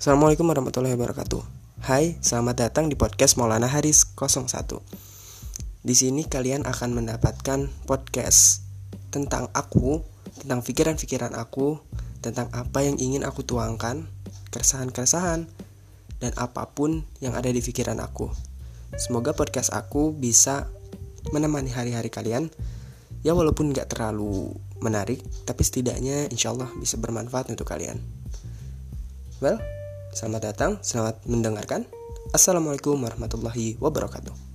Assalamualaikum warahmatullahi wabarakatuh. Hai, selamat datang di podcast Maulana Haris 01. Di sini kalian akan mendapatkan podcast tentang aku, tentang pikiran-pikiran aku, tentang apa yang ingin aku tuangkan, keresahan-keresahan, dan apa pun yang ada di pikiran aku. Semoga podcast aku bisa menemani hari-hari kalian Ya walaupun gak terlalu menarik Tapi setidaknya insya Allah bisa bermanfaat untuk kalian Well, Selamat datang, selamat mendengarkan. Assalamualaikum warahmatullahi wabarakatuh.